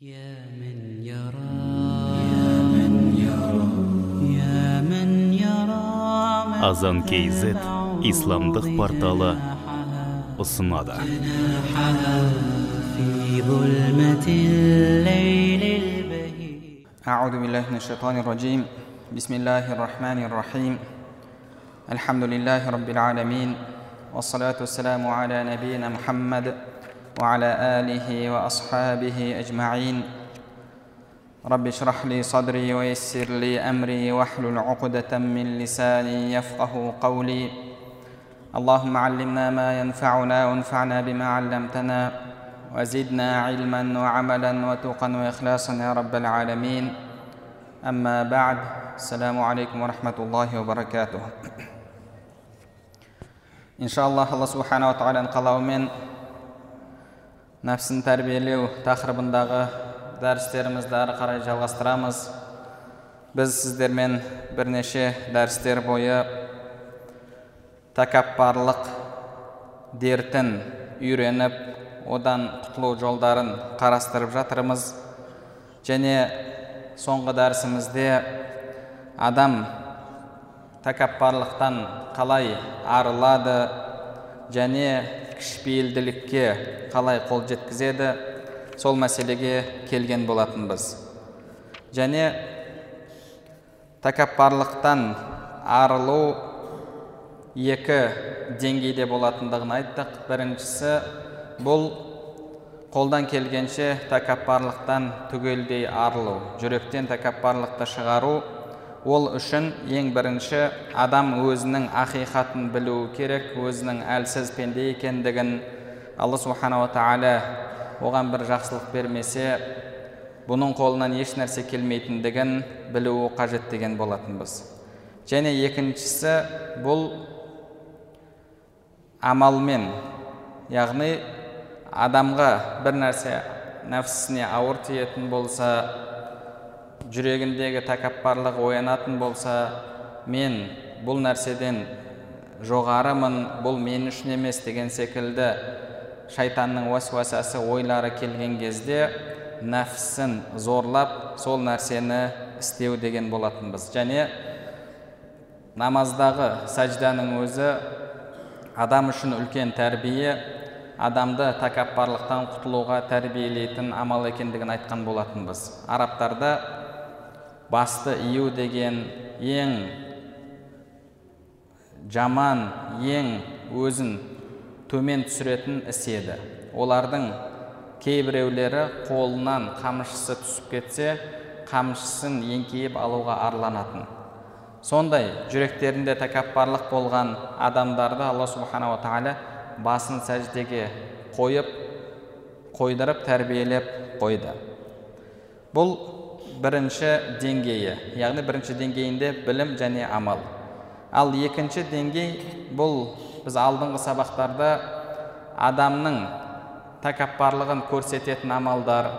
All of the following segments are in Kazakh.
يا من يرى يا من يرى يا من يرى азан kz исламдық порталы ұсынады في ظلمة الليل البهيج أعوذ بالله من الشيطان الرجيم بسم الله الرحمن الرحيم الحمد لله رب العالمين والصلاة والسلام على نبينا محمد وعلى آله وأصحابه أجمعين. رب اشرح لي صدري ويسر لي أمري واحلل عقدة من لساني يفقه قولي. اللهم علمنا ما ينفعنا وانفعنا بما علمتنا وزدنا علما وعملا وتوقا وإخلاصا يا رب العالمين. أما بعد السلام عليكم ورحمة الله وبركاته. إن شاء الله الله سبحانه وتعالى انقلوا من нәпсін тәрбиелеу тақырыбындағы дәрістерімізді әрі қарай жалғастырамыз. Біз сіздермен бірнеше дәрістер бойы тәкаппарлық дертін үйреніп одан құтылу жолдарын қарастырып жатырмыз. Және соңғы дәрісімізде адам тәкаппарлықтан қалай арылады және кішіпейілділікке қалай қол жеткізеді сол мәселеге келген болатынбыз. Және тәкаппарлықтан арылу екі деңгейде болатындығын айттық. Біріншісі бұл қолдан келгенше тәкаппарлықтан түгелдей арылу жүректен тәкаппарлықты шығару ол үшін ең бірінші адам өзінің ақиқатын білуі керек өзінің әлсіз пенде екендігін алла субханала тағала оған бір жақсылық бермесе бұның қолынан еш нәрсе келмейтіндігін білуі қажет деген болатынбыз. Және екіншісі бұл амалмен яғни адамға бір нәрсе нәпсісіне ауыр тиетін болса жүрегіндегі тәкаппарлық оянатын болса мен бұл нәрседен жоғарымын бұл мен үшін емес деген секілді шайтанның уәсуасасы ойлары келген кезде нәпсісін зорлап сол нәрсені істеу деген болатынбыз. Және намаздағы сәжданың өзі адам үшін үлкен тәрбие адамды тәкаппарлықтан құтылуға тәрбиелейтін амал екендігін айтқан болатынбыз. Арабтарда басты ию деген ең жаман ең өзін төмен түсіретін іс еді. Олардың кейбіреулері қолынан қамшысы түсіп кетсе қамшысын еңкейіп алуға арланатын. Сондай жүректерінде тәкаппарлық болған адамдарды алла субханала тағала басын сәждеге қойып қойдырып тәрбиелеп қойды. Бұл бірінші деңгейі яғни бірінші деңгейінде білім және амал. Ал екінші деңгей бұл біз алдыңғы сабақтарда адамның тәкаппарлығын көрсететін амалдар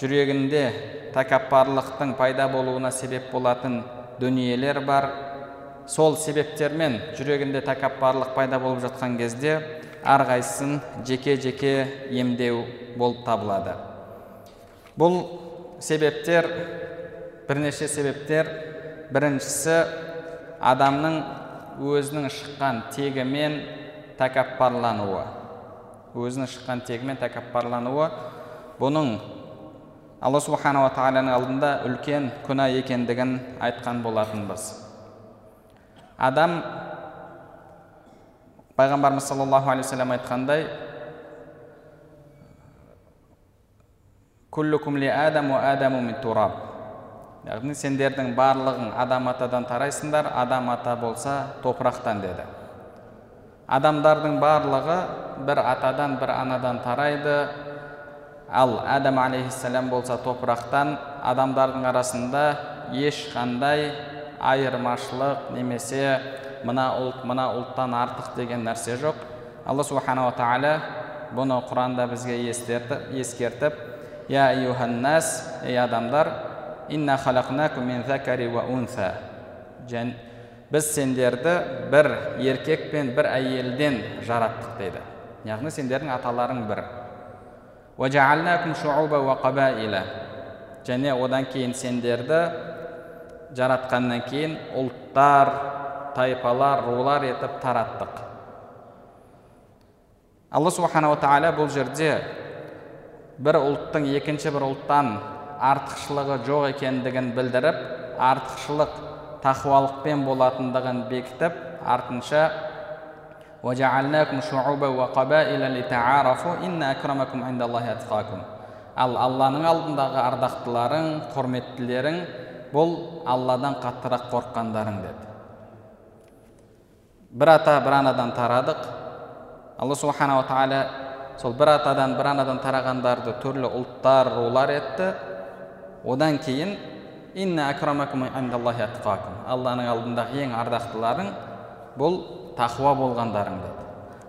жүрегінде тәкаппарлықтың пайда болуына себеп болатын дүниелер бар. Сол себептермен жүрегінде тәкаппарлық пайда болып жатқан кезде әрқайсысын жеке жеке емдеу болып табылады. Бұл себептер бірнеше себептер. Біріншісі адамның өзінің шыққан тегімен тәкаппарлануы. Өзінің шыққан тегімен тәкаппарлануы. Бұның алла субханала тағаланың алдында үлкен күнә екендігін айтқан болатынбыз. Адам пайғамбарымыз саллаллаху алейхи айтқандай күллікум ли адам адаму мин тураб яғни сендердің барлығың адам атадан тарайсыңдар адам ата болса топырақтан деді. Адамдардың барлығы бір атадан бір анадан тарайды. Ал адам алейхисалам болса топырақтан адамдардың арасында ешқандай айырмашылық немесе мына ұлт мына ұлттан артық деген нәрсе жоқ. Алла субханала тағала бұны құранда бізге ескертіп я юханнас ей адамдар біз сендерді бір еркек пен бір әйелден жараттық дейді яғни сендердің аталарың бір және одан кейін сендерді жаратқаннан кейін ұлттар тайпалар рулар етіп тараттық алла субханала тағала бұл жерде бір ұлттың екінші бір ұлттан артықшылығы жоқ екендігін білдіріп артықшылық тақуалықпен болатындығын бекітіп артынша ал алланың алдындағы ардақтыларың құрметтілерің бұл алладан қаттырақ қорыққандарың деді бір ата бір анадан тарадық алла субханала тағала сол бір атадан бір анадан тарағандарды түрлі ұлттар рулар етті. Одан кейін алланың алдындағы ең ардақтыларың бұл тақуа болғандарың деді.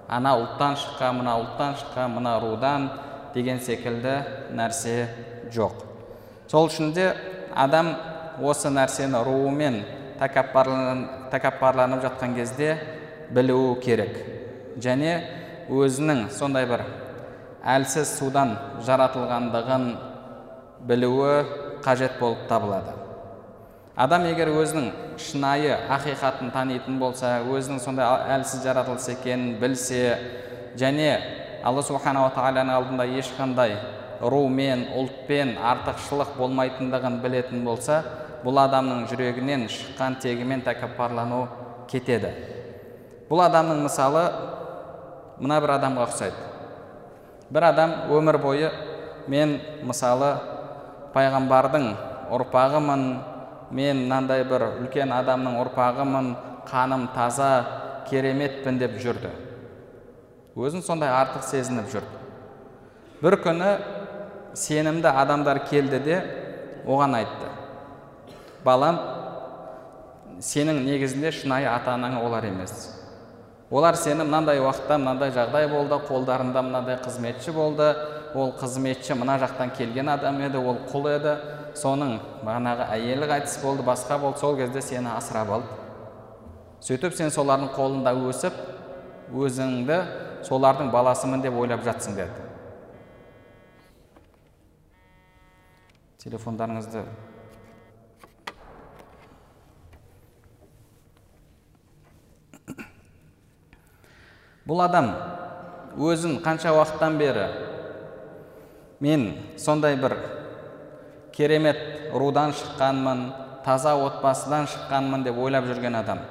Ана ұлттан шыққан мына ұлттан шыққан мына рудан деген секілді нәрсе жоқ. Сол үшін де адам осы нәрсені руымен тәкаппарланып жатқан кезде білуі керек. Және өзінің сондай бір әлсіз судан жаратылғандығын білуі қажет болып табылады. Адам егер өзінің шынайы ақиқатын танитын болса өзінің сондай әлсіз жаратылыс екенін білсе және алла субханала тағаланың алдында ешқандай румен ұлтпен артықшылық болмайтындығын білетін болса бұл адамның жүрегінен шыққан тегімен тәкаппарлану кетеді. Бұл адамның мысалы мына бір адамға ұқсайды. Бір адам өмір бойы мен мысалы пайғамбардың ұрпағымын мен мынандай бір үлкен адамның ұрпағымын қаным таза кереметпін деп жүрді. Өзін сондай артық сезініп жүрді. Бір күні сенімді адамдар келді де оған айтты. Балам сенің негізінде шынайы ата анаң олар емес. Олар сені мынандай уақытта мынандай жағдай болды қолдарында мынандай қызметші болды. Ол қызметші мына жақтан келген адам еді ол құл еді. Соның бағанағы әйелі қайтыс болды басқа болды. Сол кезде сені асырап алды. Сөйтіп сен солардың қолында өсіп өзіңді солардың баласымын деп ойлап жатсың деді. Телефондарыңызды бұл адам өзін қанша уақыттан бері мен сондай бір керемет рудан шыққанмын таза отбасыдан шыққанмын деп ойлап жүрген адам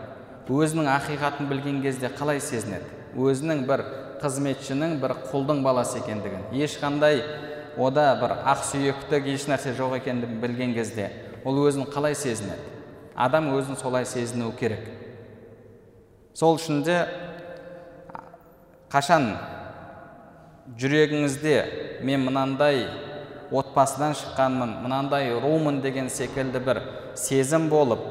өзінің ақиқатын білген кезде қалай сезінеді? Өзінің бір қызметшінің бір құлдың баласы екендігін ешқандай ода бір ақсүйектік ешнәрсе жоқ екендігін білген кезде ол өзін қалай сезінеді? Адам өзін солай сезінуі керек. Сол үшін де қашан? Жүрегіңізде мен мынандай отбасыдан шыққанмын мынандай румын деген секілді бір сезім болып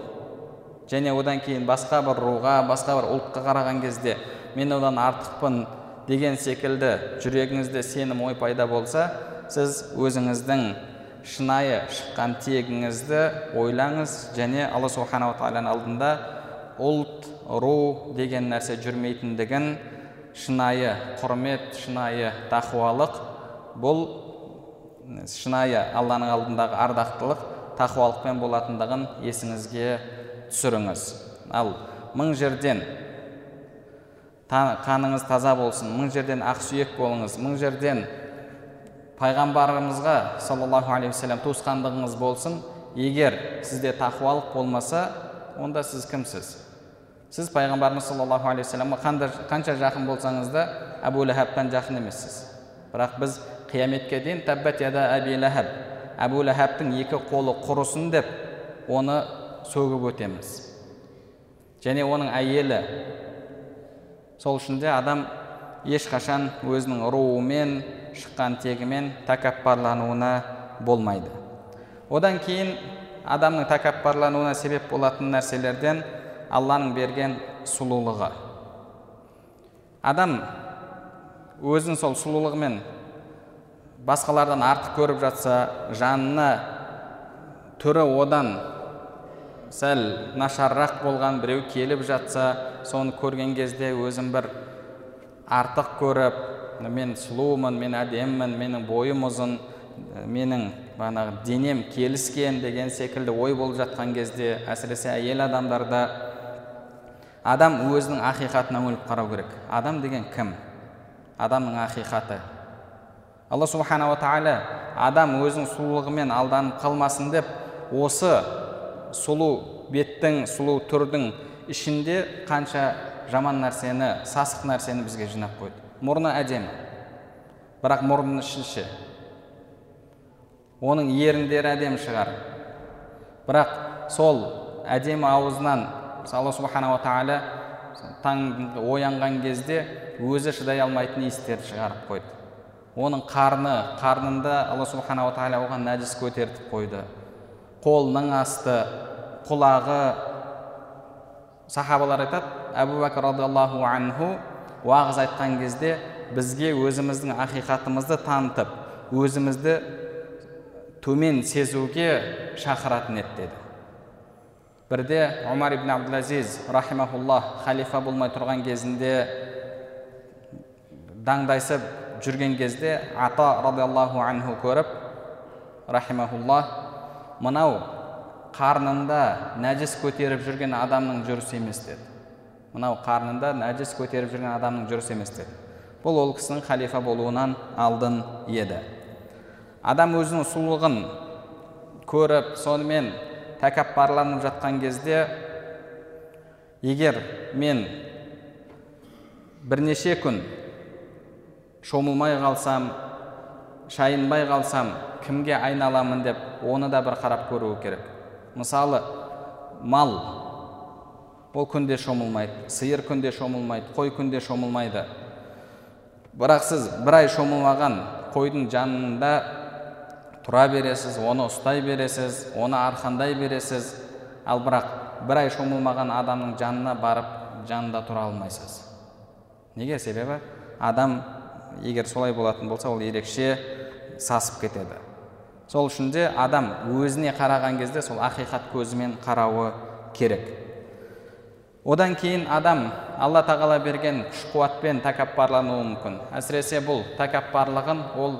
және одан кейін басқа бір руға басқа бір ұлтқа қараған кезде мен одан артықпын деген секілді жүрегіңізде сенім ой пайда болса сіз өзіңіздің шынайы шыққан тегіңізді ойлаңыз және алла субханала тағаланың алдында ұлт ру деген нәрсе жүрмейтіндігін шынайы құрмет шынайы тақуалық. Бұл шынайы алланың алдындағы ардақтылық тақуалықпен болатындығын есіңізге түсіріңіз. Ал мың жерден қаныңыз таза болсын мың жерден ақсүйек болыңыз мың жерден пайғамбарымызға саллаллаху алейхи уассалам туысқандығыңыз болсын. Егер сізде тақуалық болмаса онда сіз кімсіз? Сіз пайғамбарымыз саллаллаху алейхи уассаламға қанша жақын болсаңыз да әбу ләхабтан жақын емессіз бірақ біз қияметке дейін тәббәт яда әби ләхаб әбу ләхабтың екі қолы құрысын деп оны сөгіп өтеміз және оның әйелі сол үшін де адам ешқашан өзінің руымен шыққан тегімен тәкаппарлануына болмайды одан кейін адамның тәкаппарлануына себеп болатын нәрселерден алланың берген сұлулығы. Адам өзін сол сұлулығымен басқалардан артық көріп жатса жанына түрі одан сәл нашарырақ болған біреу келіп жатса соны көрген кезде өзін бір артық көріп мен сұлумын мен әдемімін менің бойым ұзын менің бағанағы денем келіскен деген секілді ой болып жатқан кезде әсіресе әйел адамдарда адам өзінің ақиқатына үңіліп қарау керек. Адам деген кім? Адамның ақиқаты. Алла субханала тағала адам өзінің сұлулығымен алданып қалмасын деп осы сұлу беттің сұлу түрдің ішінде қанша жаман нәрсені сасық нәрсені бізге жинап қойды. Мұрны әдемі. Бірақ мұрнының іші. Ше оның еріндері әдемі шығар. Бірақ сол әдемі аузынан алла субханала тағала таң оянған кезде өзі шыдай алмайтын иістерді шығарып қойды. Оның қарны қарнында алла субханала тағала оған нәжіс көтертіп қойды. Қолының асты құлағы. Сахабалар айтады әбу бәкір радиаллаху анху уағыз айтқан кезде бізге өзіміздің ақиқатымызды танытып өзімізді төмен сезуге шақыратын еді деді. Бірде омар ибн абдулазиз рахимахуллах халифа болмай тұрған кезінде даңдайсып жүрген кезде ата радиаллаху анху көріп рахимахуллах мынау қарнында нәжіс көтеріп жүрген адамның жүрісі емес деді. Мынау қарнында нәжіс көтеріп жүрген адамның жүрісі емес деді. Бұл ол кісінің халифа болуынан алдын еді. Адам өзінің сұлулығын көріп сонымен тәкаппарланып жатқан кезде егер мен бірнеше күн шомылмай қалсам шайынбай қалсам кімге айналамын деп оны да бір қарап көруі керек. Мысалы мал ол күнде шомылмайды сиыр күнде шомылмайды қой күнде шомылмайды. Бірақ сіз бір ай шомылмаған қойдың жанында тұра бересіз оны ұстай бересіз оны арқандай бересіз. Ал бірақ бір ай шомылмаған адамның жанына барып жанында тұра алмайсыз. Неге? Себебі адам егер солай болатын болса ол ерекше сасып кетеді. Сол үшін де адам өзіне қараған кезде сол ақиқат көзімен қарауы керек. Одан кейін адам алла тағала берген күш қуатпен тәкаппарлануы мүмкін. Әсіресе бұл тәкаппарлығын ол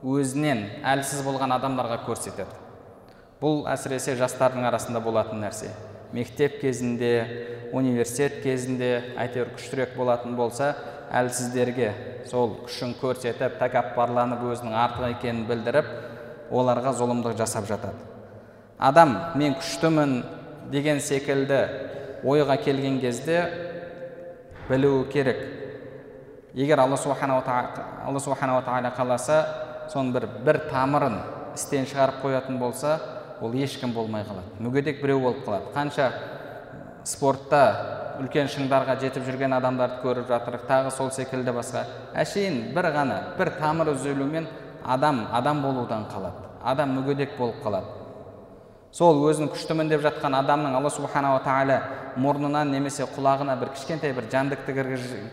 өзінен әлсіз болған адамдарға көрсетеді. Бұл әсіресе жастардың арасында болатын нәрсе. Мектеп кезінде университет кезінде әйтеуір күштірек болатын болса әлсіздерге сол күшін көрсетіп тәкаппарланып өзінің артық екенін білдіріп оларға зұлымдық жасап жатады. Адам мен күштімін деген секілді ойға келген кезде білуі керек. Егер алла субханала тағала қаласа соның бір бір тамырын істен шығарып қоятын болса ол ешкім болмай қалады. Мүгедек біреу болып қалады. Қанша спортта үлкен шыңдарға жетіп жүрген адамдарды көріп жатырмық тағы сол секілді басқа. Әшейін бір ғана бір тамыр үзілумен адам адам болудан қалады. Адам мүгедек болып қалады. Сол өзін күштімін деп жатқан адамның алла субханала тағала мұрнынан немесе құлағына бір кішкентай бір жәндікті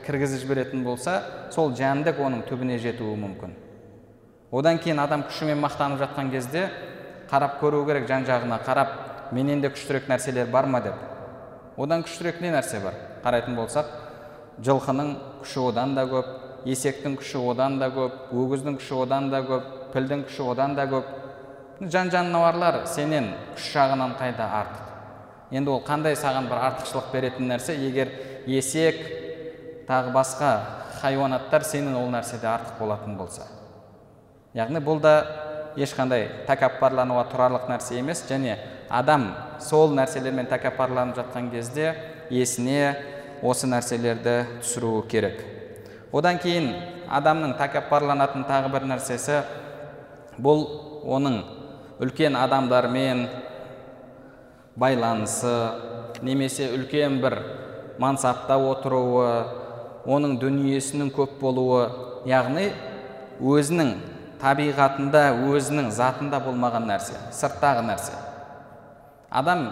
кіргізіп жіберетін болса сол жәндік оның түбіне жетуі мүмкін. Одан кейін адам күшімен мақтанып жатқан кезде қарап көру керек жан жағына қарап менен де күштірек нәрселер бар ма деп. Одан күштірек не нәрсе бар? Қарайтын болсақ жылқының күші одан да көп есектің күші одан да көп өгіздің күші одан да көп пілдің күші одан да көп. Жан жануарлар сенен күш жағынан қайда артық? Енді ол қандай саған бір артықшылық беретін нәрсе? Егер есек тағы басқа хайуанаттар сенен ол нәрседе артық болатын болса. Яғни бұл да ешқандай тәкаппарлануға тұрарлық нәрсе емес. Және адам сол нәрселермен тәкаппарланып жатқан кезде есіне осы нәрселерді түсіруі керек. Одан кейін адамның тәкаппарланатын тағы бір нәрсесі бұл оның үлкен адамдармен байланысы немесе үлкен бір мансапта отыруы оның дүниесінің көп болуы яғни өзінің табиғатында өзінің затында болмаған нәрсе сырттағы нәрсе. Адам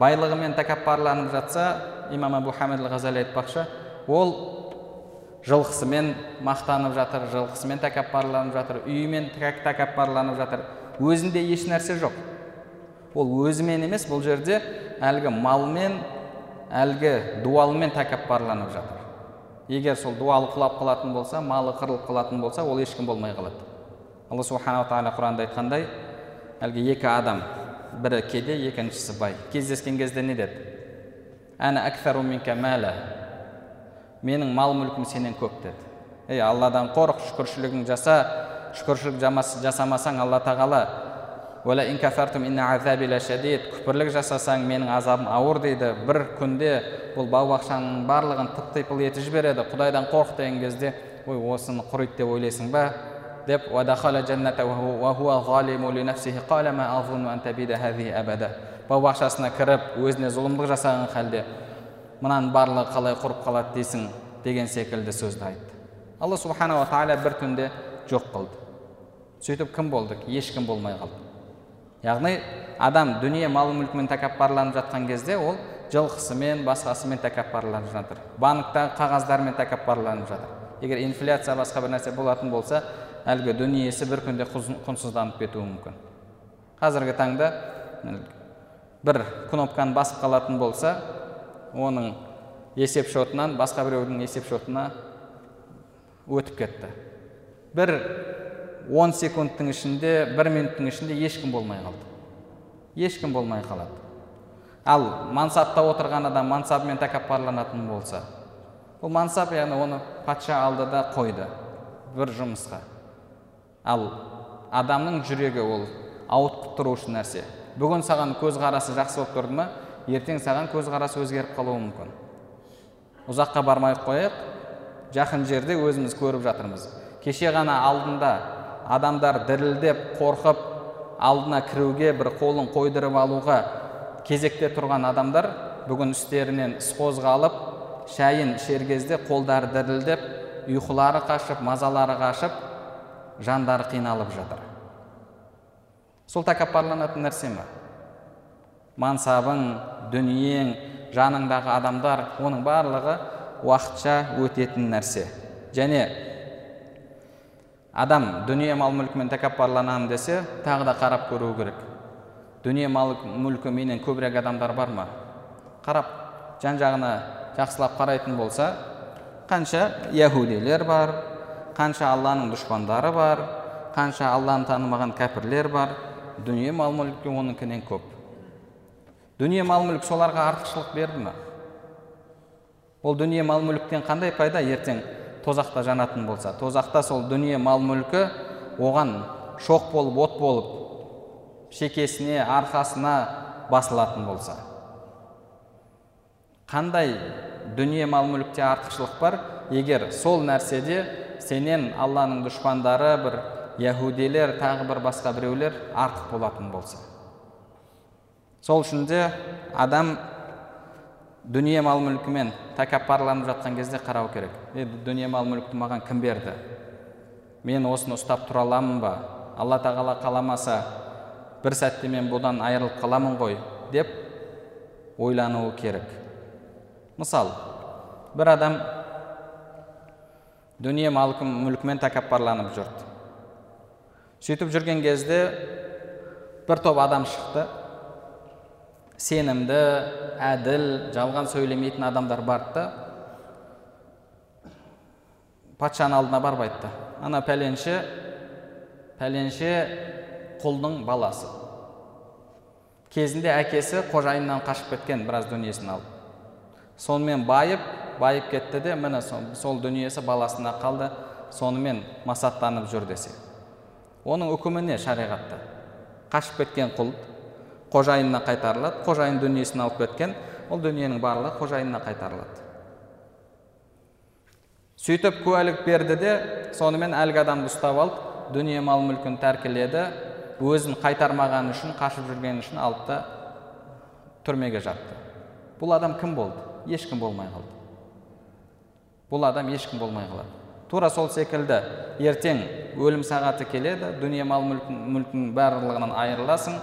байлығымен тәкаппарланып жатса имам абу хамид ғазали айтпақшы ол жылқысымен мақтанып жатыр жылқысымен тәкаппарланып жатыр үйімен тәкаппарланып жатыр. Өзінде еш нәрсе жоқ. Ол өзімен емес бұл жерде әлгі малмен әлгі дуалмен тәкаппарланып жатыр. Егер сол дуалы құлап қалатын болса малы қырылып қалатын болса ол ешкім болмай қалады. Алла субханала тағала құранда айтқандай әлгі екі адам бірі кедей екіншісі бай кездескен кезде не деді менің мал мүлкім сенен көп деді ей алладан қорық шүкіршілігің жаса шүкіршілік жасамасаң алла тағала күпірлік жасасаң менің азабым ауыр дейді бір күнде бұл бау бақшаның барлығын тып типыл етіп жібереді құдайдан қорқ деген кезде ой осыны құриды деп ойлайсың ба деп бау бақшасына кіріп өзіне зұлымдық жасаған халде мынаның барлығы қалай құрып қалады дейсің деген секілді сөзді айтты алла субханала тағала бір түнде жоқ қылды сөйтіп кім болдық ешкім болмай қалды яғни адам дүние мал мүлкімен тәкаппарланып жатқан кезде ол жылқысымен басқасымен тәкаппарланып жатыр банктағы қағаздармен тәкаппарланып жатыр егер инфляция басқа бір нәрсе болатын болса әлгі дүниесі бір күнде құнсызданып кетуі мүмкін. Қазіргі таңда бір кнопканы басып қалатын болса оның есеп шотынан басқа біреудің есеп шотына өтіп кетті. Бір он секундтың ішінде бір минуттың ішінде ешкім болмай қалды. Ешкім болмай қалады. Ал мансапта отырған адам мансабымен тәкаппарланатын болса бұл мансап яғни оны патша алды да қойды бір жұмысқа. Ал адамның жүрегі ол ауытқып тұрушы нәрсе. Бүгін саған көзқарасы жақсы болып тұрды ма? Ертең саған көзқарасы өзгеріп қалуы мүмкін. Ұзаққа бармай ақ қояйық. Жақын жерде өзіміз көріп жатырмыз. Кеше ғана алдында адамдар дірілдеп қорқып алдына кіруге бір қолын қойдырып алуға кезекте тұрған адамдар бүгін үстерінен іс қозғалып шайын ішер кезде қолдары дірілдеп ұйқылары қашып мазалары қашып жандары қиналып жатыр. Сол тәкаппарланатын нәрсе ма мансабың дүниең жаныңдағы адамдар оның барлығы уақытша өтетін нәрсе. Және адам дүние мал мүлкімен тәкаппарланамын десе тағы да қарап көру керек. Дүние мал мүлкі менен көбірек адамдар бар ма? Қарап жан жағына жақсылап қарайтын болса қанша яхудилер бар қанша алланың дұшпандары бар қанша алланы танымаған кәпірлер бар дүние мал мүлкі оныкінен көп дүние мал мүлік соларға артықшылық берді ма ол дүние мал мүліктен қандай пайда ертең тозақта жанатын болса тозақта сол дүние мал мүлкі оған шоқ болып от болып шекесіне арқасына басылатын болса қандай дүние мал мүлікте артықшылық бар егер сол нәрседе сенен алланың дұшпандары бір яхудилер тағы бір басқа біреулер артық болатын болса. Сол үшін де адам дүние мал мүлкімен тәкаппарланып жатқан кезде қарау керек. Е дүние мал мүлікті маған кім берді? Мен осыны ұстап тұра аламын ба? Алла тағала қаламаса бір сәтте мен бұдан айырылып қаламын ғой деп ойлануы керек. Мысал бір адам дүние мал мүлкімен тәкаппарланып жүрді сөйтіп жүрген кезде бір топ адам шықты сенімді әділ жалған сөйлемейтін адамдар барды патшаның алдына барып айтты ана пәленше пәленше құлдың баласы кезінде әкесі қожайыннан қашып кеткен біраз дүниесін алып сонымен байып байып кетті де міне сол, дүниесі баласына қалды сонымен масаттанып жүр десе. Оның үкімі не шариғатта? Қашып кеткен құл қожайынына қайтарылады қожайын дүниесін алып кеткен ол дүниенің барлығы қожайынына қайтарылады. Сөйтіп куәлік берді де сонымен әлгі адамды ұстап алып дүние мал мүлкін тәркіледі өзін қайтармағаны үшін қашып жүргені үшін та түрмеге жатты. Бұл адам кім болды? Ешкім болмай қалды. Бұл адам ешкім болмай қалады. Тура сол секілді. Ертең өлім сағаты келеді дүние мал мүлкін, барлығынан айырыласың.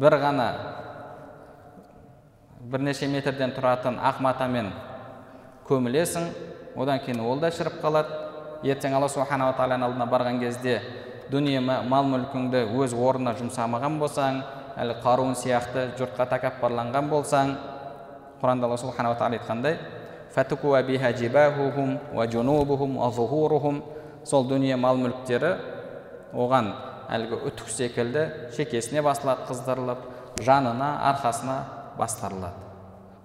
Бір ғана бірнеше метрден тұратын ақ матамен көмілесің. Одан кейін ол да шіріп қалады. Ертең алла субханала тағаланың алдына барған кезде дүние мал мүлкіңді өз орнына жұмсамаған болсаң әлі қаруын сияқты жұртқа тәкаппарланған болсаң құранда алла субханала тағала айтқандай фәтукуа биха жибахухум уа жунубухум уа зухурухум сол дүние мал мүліктері оған әлгі үтік секілді шекесіне басылады қыздырылып жанына арқасына бастырылады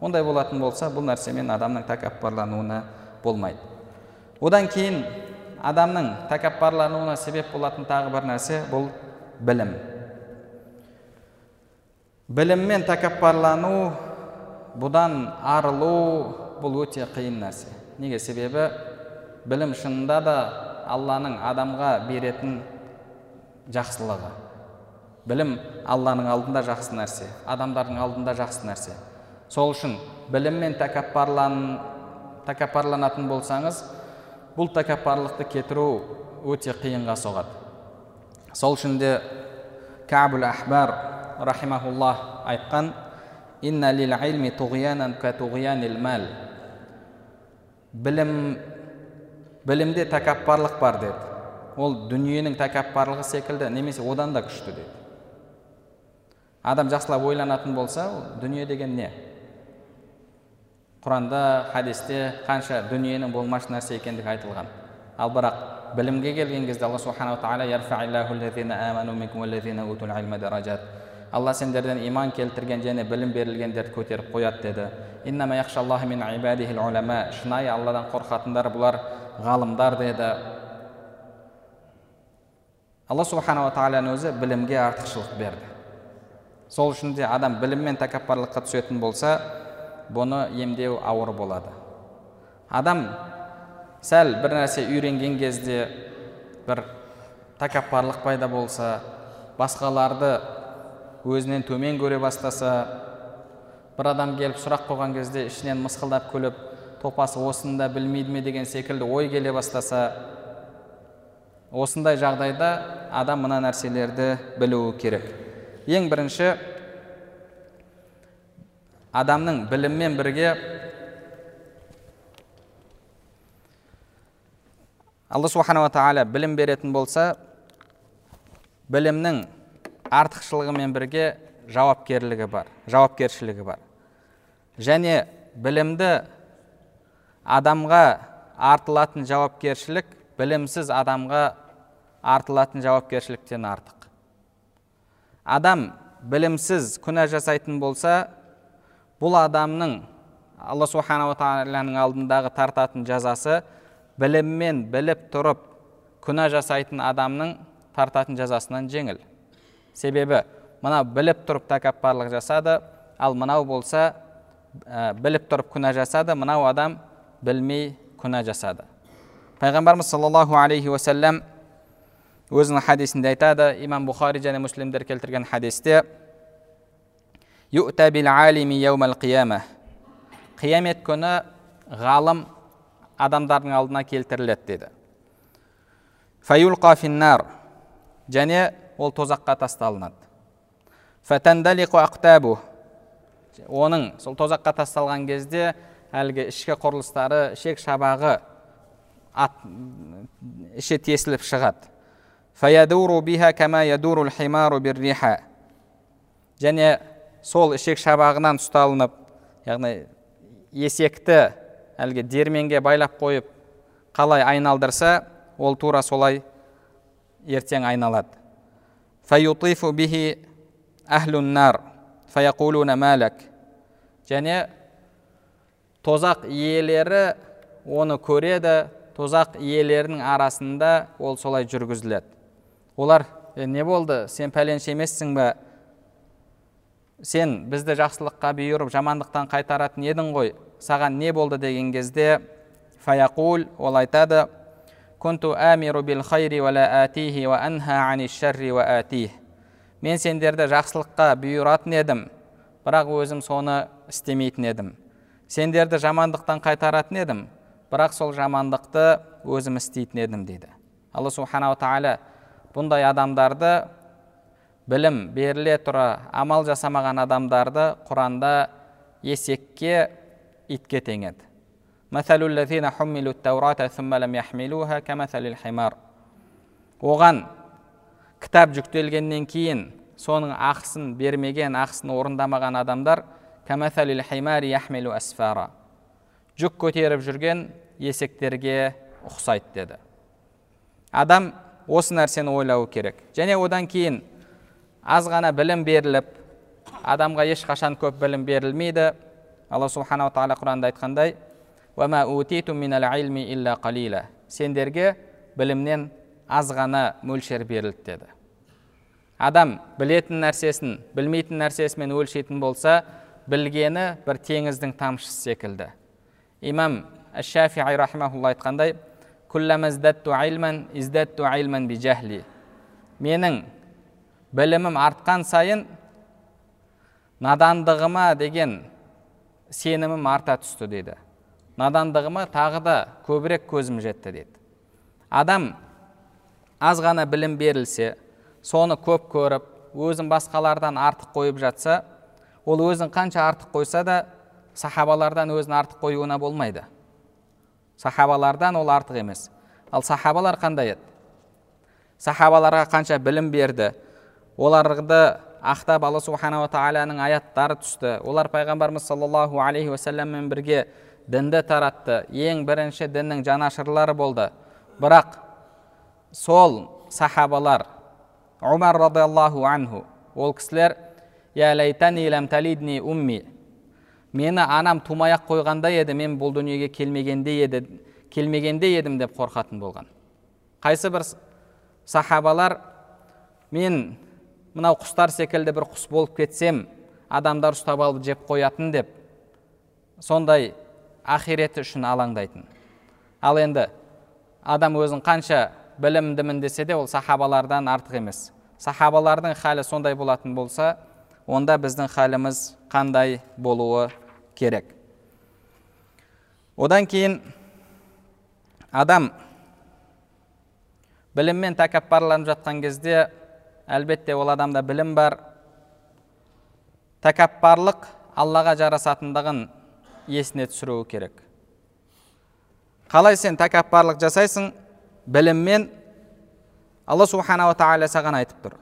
ондай болатын болса бұл нәрсемен адамның тәкаппарлануына болмайды одан кейін адамның тәкаппарлануына себеп болатын тағы бір нәрсе бұл білім біліммен тәкаппарлану бұдан арылу бұл өте қиын нәрсе. Неге? Себебі білім шынында да алланың адамға беретін жақсылығы. Білім алланың алдында жақсы нәрсе адамдардың алдында жақсы нәрсе. Сол үшін біліммен тәкаппарлан тәкаппарланатын болсаңыз бұл тәкаппарлықты кетіру өте қиынға соғады. Сол үшін де кәбул ахбар рахимахуллах айтқан білім білімде тәкаппарлық бар деді ол дүниенің тәкаппарлығы секілді немесе одан да күшті деді адам жақсылап ойланатын болса ол дүние деген не құранда хадисте қанша дүниенің болмашы нәрсе екендігі айтылған ал бірақ білімге келген кезде алла субханала тағала алла сендерден иман келтірген және білім берілгендерді көтеріп қояды деді шынайы алладан қорқатындар бұлар ғалымдар деді алла субханала тағаланың өзі білімге артықшылық берді сол үшін де адам білім мен тәкаппарлыққа түсетін болса бұны емдеу ауыр болады адам сәл бір нәрсе үйренген кезде бір тәкаппарлық пайда болса басқаларды өзінен төмен көре бастаса бір адам келіп сұрақ қойған кезде ішінен мысқылдап күліп топасы осыны да білмейді ме? деген секілді ой келе бастаса осындай жағдайда адам мына нәрселерді білуі керек. Ең бірінші адамның біліммен бірге алла субханала тағала білім беретін болса білімнің артықшылығымен бірге жауапкерлігі бар жауапкершілігі бар. Және білімді адамға артылатын жауапкершілік білімсіз адамға артылатын жауапкершіліктен артық. Адам білімсіз күнә жасайтын болса бұл адамның алла субханала тағаланың алдындағы тартатын жазасы біліммен біліп тұрып күнә жасайтын адамның тартатын жазасынан жеңіл. Себебі мынау біліп тұрып тәкаппарлық жасады ал мынау болса ә, біліп тұрып күнә жасады мынау адам білмей күнә жасады. Пайғамбарымыз саллаллаху алейхи уассалам өзінің хадисінде айтады имам бұхари және муслимдер келтірген хадисте қиямет күні ғалым адамдардың алдына келтіріледі деді. Және ол тозаққа тасталынады. Оның сол тозаққа тасталған кезде әлгі ішкі құрылыстары ішек шабағы ат, іші тесіліп шығады. Және сол ішек шабағынан ұсталынып яғни есекті әлгі дерменге байлап қойып қалай айналдырса ол тура солай ертең айналады. Фаютифу бихи әхлуннар фаяқулуна мәләк және тозақ иелері оны көреді тозақ иелерінің арасында ол солай жүргізіледі. Олар не болды? Сен пәленше емессің бе? Сен бізді жақсылыққа бұйырып жамандықтан қайтаратын едің ғой. Саған не болды деген кезде фаяқул ол айтады wa la atihi wa anha ani sharri wa atih. Мен сендерді жақсылыққа бұйыратын едім бірақ өзім соны істемейтін едім сендерді жамандықтан қайтаратын едім бірақ сол жамандықты өзім істейтін едім дейді алла субханала тағала бұндай адамдарды білім беріле тұра амал жасамаған адамдарды құранда есекке итке теңеді мәсәлу ләзина хуммилу тәурата ләм яхмилуха кәмәсәлил химар оған кітап жүктелгеннен кейін соның ақысын бермеген ақысын орындамаған адамдар кәмәсәлил химар яхмилу әсфара жүк көтеріп жүрген есектерге ұқсайды деді. Адам осы нәрсені ойлауы керек. Және одан кейін аз ғана білім беріліп адамға ешқашан көп білім берілмейді. Алла субханала тағала құранда айтқандай Сендерге білімнен аз ғана мөлшер берілді деді. Адам білетін нәрсесін білмейтін нәрсесімен өлшейтін болса білгені бір теңіздің тамшысы секілді. Имам шафии рахимахулла айтқандай менің білімім артқан сайын надандығыма деген сенімім арта түсті дейді надандығыма тағы да көбірек көзім жетті дейді. Адам аз ғана білім берілсе соны көп көріп өзін басқалардан артық қойып жатса ол өзін қанша артық қойса да сахабалардан өзін артық қоюына болмайды. Сахабалардан ол артық емес. Ал сахабалар қандай еді? Сахабаларға қанша білім берді оларды ақтап алла субханала тағаланың аяттары түсті. Олар пайғамбарымыз саллаллаху алейхи уассаламмен бірге дінді таратты. Ең бірінші діннің жанашырлары болды. Бірақ сол сахабалар умар радиаллаху анху ол кісілер умми мені анам тумай ақ қойғандай еді мен бұл дүниеге келмегенде еді келмегенде едім деп қорқатын болған. Қайсы бір сахабалар мен мынау құстар секілді бір құс болып кетсем адамдар ұстап алып жеп қоятын деп сондай ақиреті үшін алаңдайтын. Ал енді адам өзін қанша білімдімін десе де ол сахабалардан артық емес. Сахабалардың халі сондай болатын болса онда біздің халіміз қандай болуы керек? Одан кейін адам біліммен тәкаппарланып жатқан кезде әлбетте ол адамда білім бар. Тәкаппарлық аллаға жарасатындығын есіне түсіруі керек. Қалай сен тәкаппарлық жасайсың біліммен алла субханала тағала саған айтып тұр.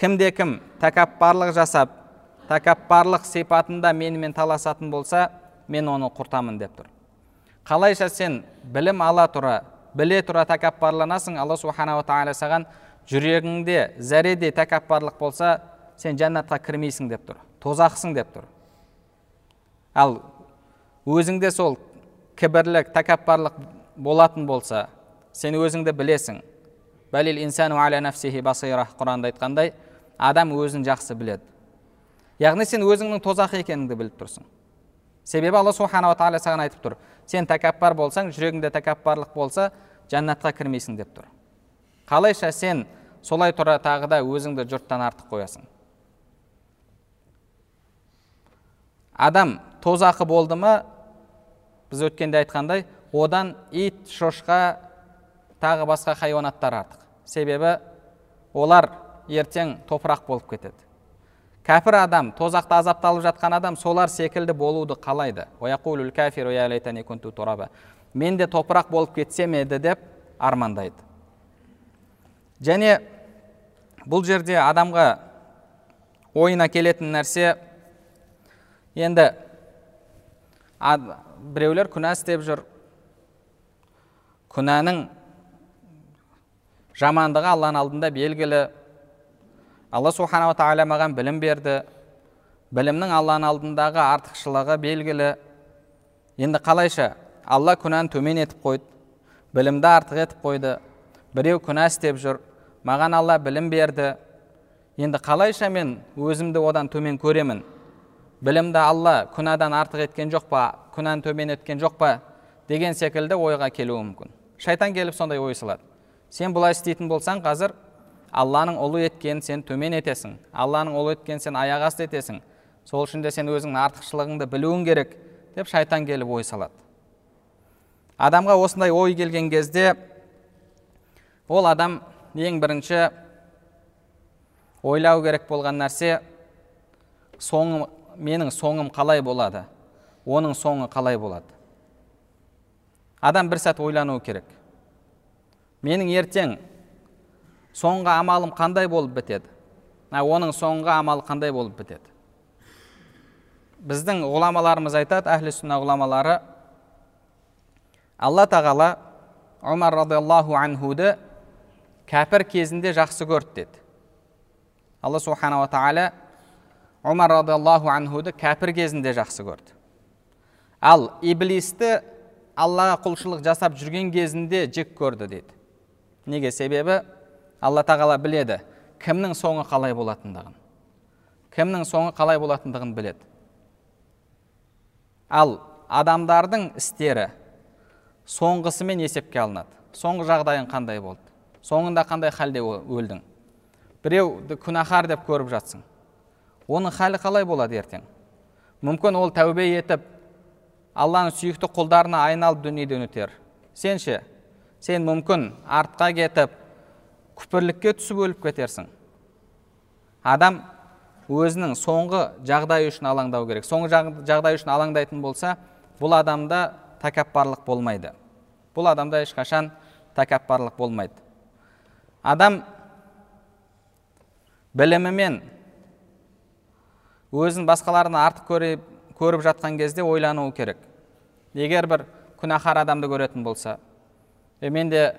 Кімде кім тәкаппарлық жасап тәкаппарлық сипатында менімен таласатын болса мен оны құртамын деп тұр. Қалайша сен білім ала тұра біле тұра тәкаппарланасың алла субханала тағала саған жүрегіңде зәреде тәкаппарлық болса сен жәннатқа кірмейсің деп тұр тозақсың деп тұр. Ал өзіңде сол кібірлік тәкаппарлық болатын болса сен өзіңді білесің. Инсану құранда айтқандай адам өзін жақсы біледі. Яғни сен өзіңнің тозақ екеніңді біліп тұрсың. Себебі алла субханала тағала саған айтып тұр сен тәкаппар болсаң жүрегіңде тәкаппарлық болса жәннатқа кірмейсің деп тұр. Қалайша сен солай тұра тағы да өзіңді жұрттан артық қоясың? Адам тозақы болды ма біз өткенде айтқандай одан ит шошқа тағы басқа хайуанаттар артық себебі олар ертең топырақ болып кетеді кәпір адам тозақта азапталып жатқан адам солар секілді болуды қалайды мен де топырақ болып кетсем еді деп армандайды және бұл жерде адамға ойына келетін нәрсе енді біреулер күнә істеп жүр. Күнәнің жамандығы алланың алдында белгілі. Алла субханала тағала маған білім берді. Білімнің алланың алдындағы артықшылығы белгілі. Енді қалайша? Алла күнәні төмен етіп қойды. Білімді артық етіп қойды. Біреу күнә істеп жүр. Маған алла білім берді. Енді қалайша мен өзімді одан төмен көремін? Білімді алла күнәдан артық еткен жоқ па күнәні төмен еткен жоқ па деген секілді ойға келуі мүмкін. Шайтан келіп сондай ой салады сен бұлай істейтін болсаң қазір алланың ұлы еткенін сен төмен етесің. Алланың ұлы еткенін сен аяқ асты етесің. Сол үшін де сен өзіңнің артықшылығыңды білуің керек деп шайтан келіп ой салады. Адамға осындай ой келген кезде ол адам ең бірінші ойлау керек болған нәрсе соңы менің соңым қалай болады? Оның соңы қалай болады? Адам бір сәт ойлануы керек. Менің ертең соңғы амалым қандай болып бітеді? Оның соңғы амалы қандай болып бітеді? Біздің ғұламаларымыз айтады әхлі сүнна ғұламалары алла тағала омар радиаллаху анхуды кәпір кезінде жақсы көрді деді. Алла субханала тағала омар радиаллаху анхуды кәпір кезінде жақсы көрді ал иблисті аллаға құлшылық жасап жүрген кезінде жек көрді дейді неге себебі алла тағала біледі кімнің соңы қалай болатындығын кімнің соңы қалай болатындығын біледі ал адамдардың істері соңғысымен есепке алынады соңғы жағдайың қандай болды соңында қандай халде өлдің біреуді күнәһар деп көріп жатсың оның халі қалай болады ертең? Мүмкін ол тәубе етіп алланың сүйікті құлдарына айналып дүниеден өтер. Сен ше сен мүмкін артқа кетіп күпірлікке түсіп өліп кетерсің. Адам өзінің соңғы жағдайы үшін алаңдау керек. Соңғы жағдай үшін алаңдайтын болса бұл адамда тәкаппарлық болмайды. Бұл адамда ешқашан тәкаппарлық болмайды. Адам білімімен өзін басқалардан артық көріп, көріп жатқан кезде ойлануы керек. Егер бір күнәһар адамды көретін болса е мен де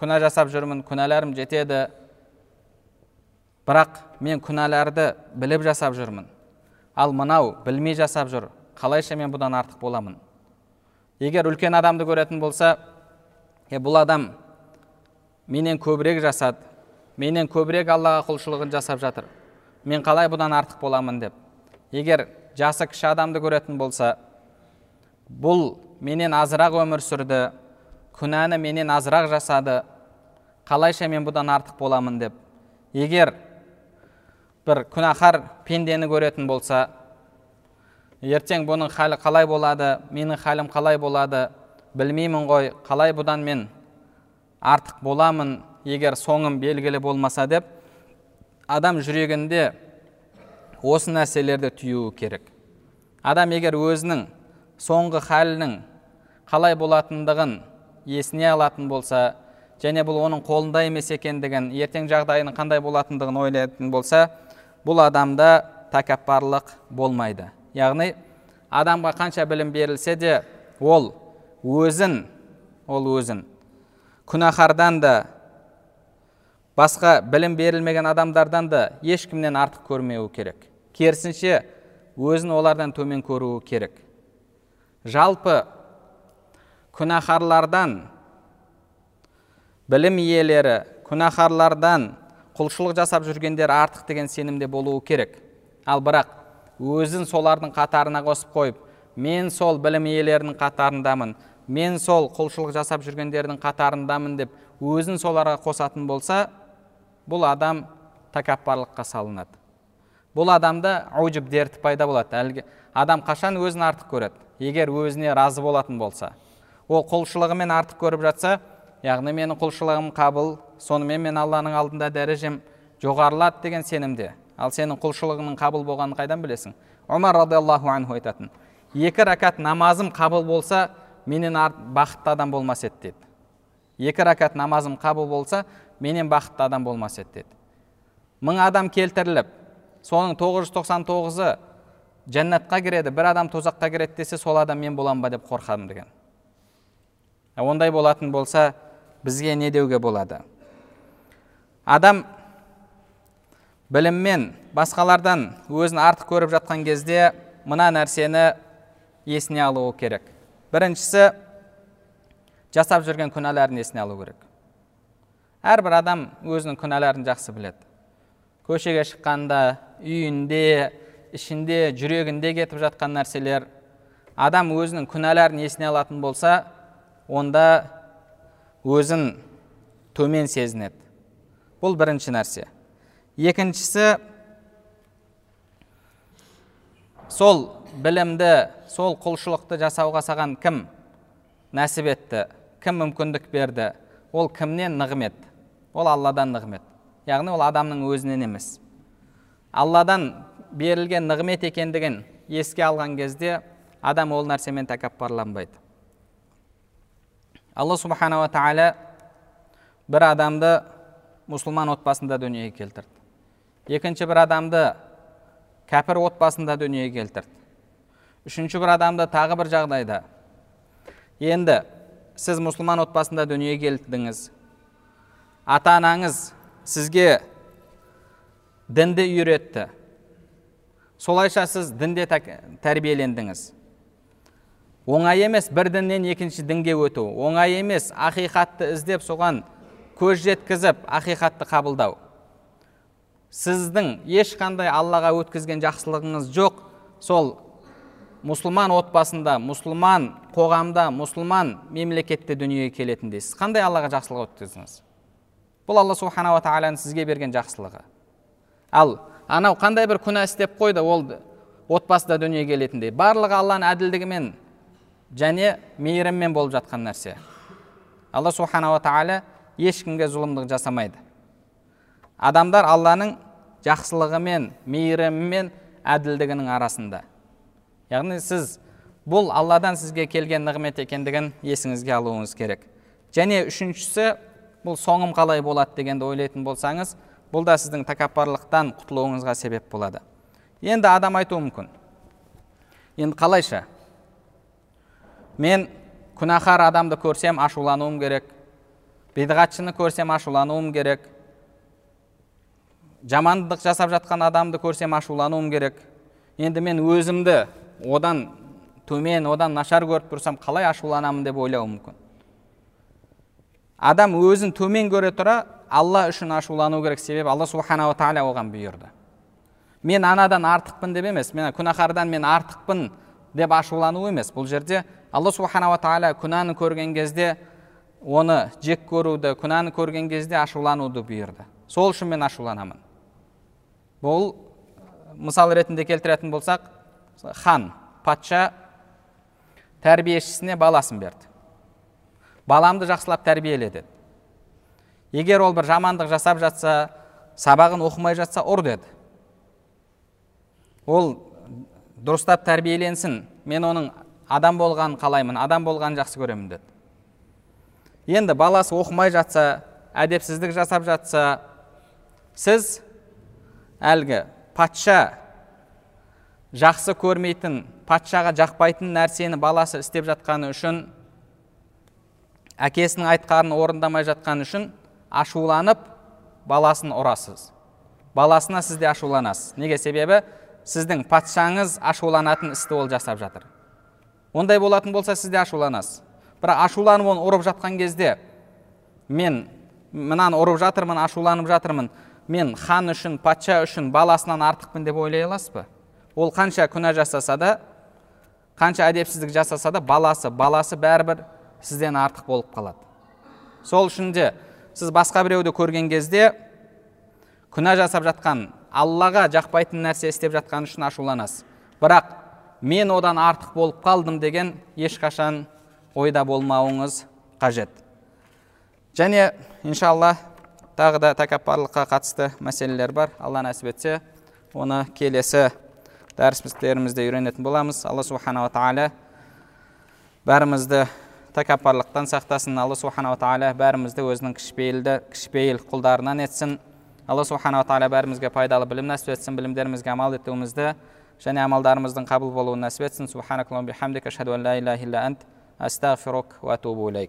күнә жасап жүрмін күнәларым жетеді бірақ мен күнәларды біліп жасап жүрмін. Ал мынау білмей жасап жүр қалайша мен бұдан артық боламын? Егер үлкен адамды көретін болса е бұл адам менен көбірек жасады менен көбірек аллаға құлшылығын жасап жатыр мен қалай бұдан артық боламын? деп. Егер жасы кіші адамды көретін болса бұл менен азырақ өмір сүрді күнәні менен азырақ жасады қалайша мен бұдан артық боламын? деп. Егер бір күнәһар пендені көретін болса ертең бұның халі қалай болады менің халім қалай болады білмеймін ғой қалай бұдан мен артық боламын егер соңым белгілі болмаса деп адам жүрегінде осы нәрселерді түюі керек. Адам егер өзінің соңғы халінің қалай болатындығын есіне алатын болса және бұл оның қолында емес екендігін ертең жағдайының қандай болатындығын ойлайтын болса бұл адамда тәкаппарлық болмайды. Яғни адамға қанша білім берілсе де ол өзін ол өзін. Күнәһардан да басқа білім берілмеген адамдардан да ешкімнен артық көрмеуі керек. Керісінше өзін олардан төмен көруі керек. Жалпы күнәһарлардан білім иелері күнәһарлардан құлшылық жасап жүргендер артық деген сенімде болуы керек. Ал бірақ өзін солардың қатарына қосып қойып мен сол білім иелерінің қатарындамын мен сол құлшылық жасап жүргендердің қатарындамын деп өзін соларға қосатын болса бұл адам тәкаппарлыққа салынады. Бұл адамда аужіб дерті пайда болады. Әлгі адам қашан өзін артық көреді? Егер өзіне разы болатын болса. Ол құлшылығымен артық көріп жатса яғни менің құлшылығым қабыл сонымен мен алланың алдында дәрежем жоғарылады деген сенімде. Ал сенің құлшылығыңның қабыл болғанын қайдан білесің? Омар радиаллаху анху айтатын екі рәкат намазым қабыл болса менен бақытты адам болмас еді деді. Екі рәкат намазым қабыл болса менен бақытты адам болмас еді деді. Мың адам келтіріліп соның 999-ы жәннатқа кіреді бір адам тозаққа кіреді десе сол адам мен боламын ба? деп қорқамын деген. Ондай болатын болса бізге не деуге болады? Адам біліммен басқалардан өзін артық көріп жатқан кезде мына нәрсені есіне алуы керек. Біріншісі жасап жүрген күнәларын есіне алу керек. Әрбір адам өзінің күнәларын жақсы біледі. Көшеге шыққанда үйінде ішінде жүрегінде кетіп жатқан нәрселер. Адам өзінің күнәларын есіне алатын болса онда өзін төмен сезінеді. Бұл бірінші нәрсе. Екіншісі сол білімді сол құлшылықты жасауға саған кім нәсіп етті кім мүмкіндік берді? Ол кімнен нығмет? Ол алладан нығмет. Яғни ол адамның өзінен емес. Алладан берілген нығмет екендігін еске алған кезде адам ол нәрсемен тәкаппарланбайды. Алла субханала тағала бір адамды мұсылман отбасында дүниеге келтірді. Екінші бір адамды кәпір отбасында дүниеге келтірді. Үшінші бір адамды тағы бір жағдайда. Енді сіз мұсылман отбасында дүниеге келдіңіз ата анаңыз сізге дінді үйретті. Солайша сіз дінде тәрбиелендіңіз. Оңай емес бір діннен екінші дінге өту. Оңай емес ақиқатты іздеп соған көз жеткізіп ақиқатты қабылдау. Сіздің ешқандай аллаға өткізген жақсылығыңыз жоқ. Сол мұсылман отбасында мұсылман қоғамда мұсылман мемлекетте дүниеге келетіндей сіз қандай аллаға жақсылық өткіздіңіз? Бұл алла субханала тағаланың сізге берген жақсылығы. Ал анау қандай бір күнә істеп қойды ол отбасыда дүниеге келетіндей барлығы алланың әділдігімен және мейіріммен болып жатқан нәрсе. Алла субханала тағала ешкімге зұлымдық жасамайды. Адамдар алланың жақсылығымен мейірімімен әділдігінің арасында. Яғни сіз бұл алладан сізге келген нығмет екендігін есіңізге алуыңыз керек. Және үшіншісі бұл соңым қалай болады дегенді ойлайтын болсаңыз бұл да сіздің тәкаппарлықтан құтылуыңызға себеп болады. Енді адам айтуы мүмкін. Енді қалайша? Мен күнәһар адамды көрсем ашулануым керек. Бидғатшыны көрсем ашулануым керек. Жамандық жасап жатқан адамды көрсем ашулануым керек. Енді мен өзімді одан төмен одан нашар көріп тұрсам қалай ашуланамын деп ойлауы мүмкін. Адам өзін төмен көре тұра алла үшін ашулану керек себебі алла субханала тағала оған бұйырды. Мен анадан артықпын деп емес мен күнәһардан мен артықпын деп ашулану емес. Бұл жерде алла субханала тағала күнәні көрген кезде оны жек көруді күнәні көрген кезде ашулануды бұйырды. Сол үшін мен ашуланамын бұл мысал ретінде келтіретін болсақ хан патша тәрбиешісіне баласын берді. Баламды жақсылап тәрбиеле деді. Егер ол бір жамандық жасап жатса сабағын оқымай жатса ұр деді. Ол дұрыстап тәрбиеленсін мен оның адам болғанын қалаймын адам болғанын жақсы көремін деді. Енді баласы оқымай жатса әдепсіздік жасап жатса сіз әлгі патша жақсы көрмейтін патшаға жақпайтын нәрсені баласы істеп жатқаны үшін әкесінің айтқанын орындамай жатқаны үшін ашуланып баласын ұрасыз. Баласына сіз де ашуланасыз. Неге себебі? Сіздің патшаңыз ашуланатын істі ол жасап жатыр. Ондай болатын болса сіз де ашуланасыз. Бірақ ашуланып оны ұрып жатқан кезде мен мынаны ұрып жатырмын ашуланып жатырмын. Мен хан үшін патша үшін баласынан артықпын деп ойлай аласыз ба? Ол қанша күнә жасаса да қанша әдепсіздік жасаса да баласы баласы бәрібір сізден артық болып қалады. Сол үшін де сіз басқа біреуді көрген кезде күнә жасап жатқан аллаға жақпайтын нәрсе істеп жатқан үшін ашуланасыз. Бірақ мен одан артық болып қалдым деген ешқашан ойда болмауыңыз қажет. Және иншалла тағы да тәкаппарлыққа қатысты мәселелер бар. Алла нәсіп етсе оны келесі дәрістерімізде үйренетін боламыз алла субханала тағала бәрімізді тәкаппарлықтан сақтасын алла субханала тағала бәрімізді өзінің кішіпейілді кішіпейіл құлдарынан етсін алла субханала тағала бәрімізге пайдалы білім нәсіп етсін білімдерімізге амал етуімізді және амалдарымыздың қабыл болуын нәсіп етсін субханак астағфирук ва атубу илейк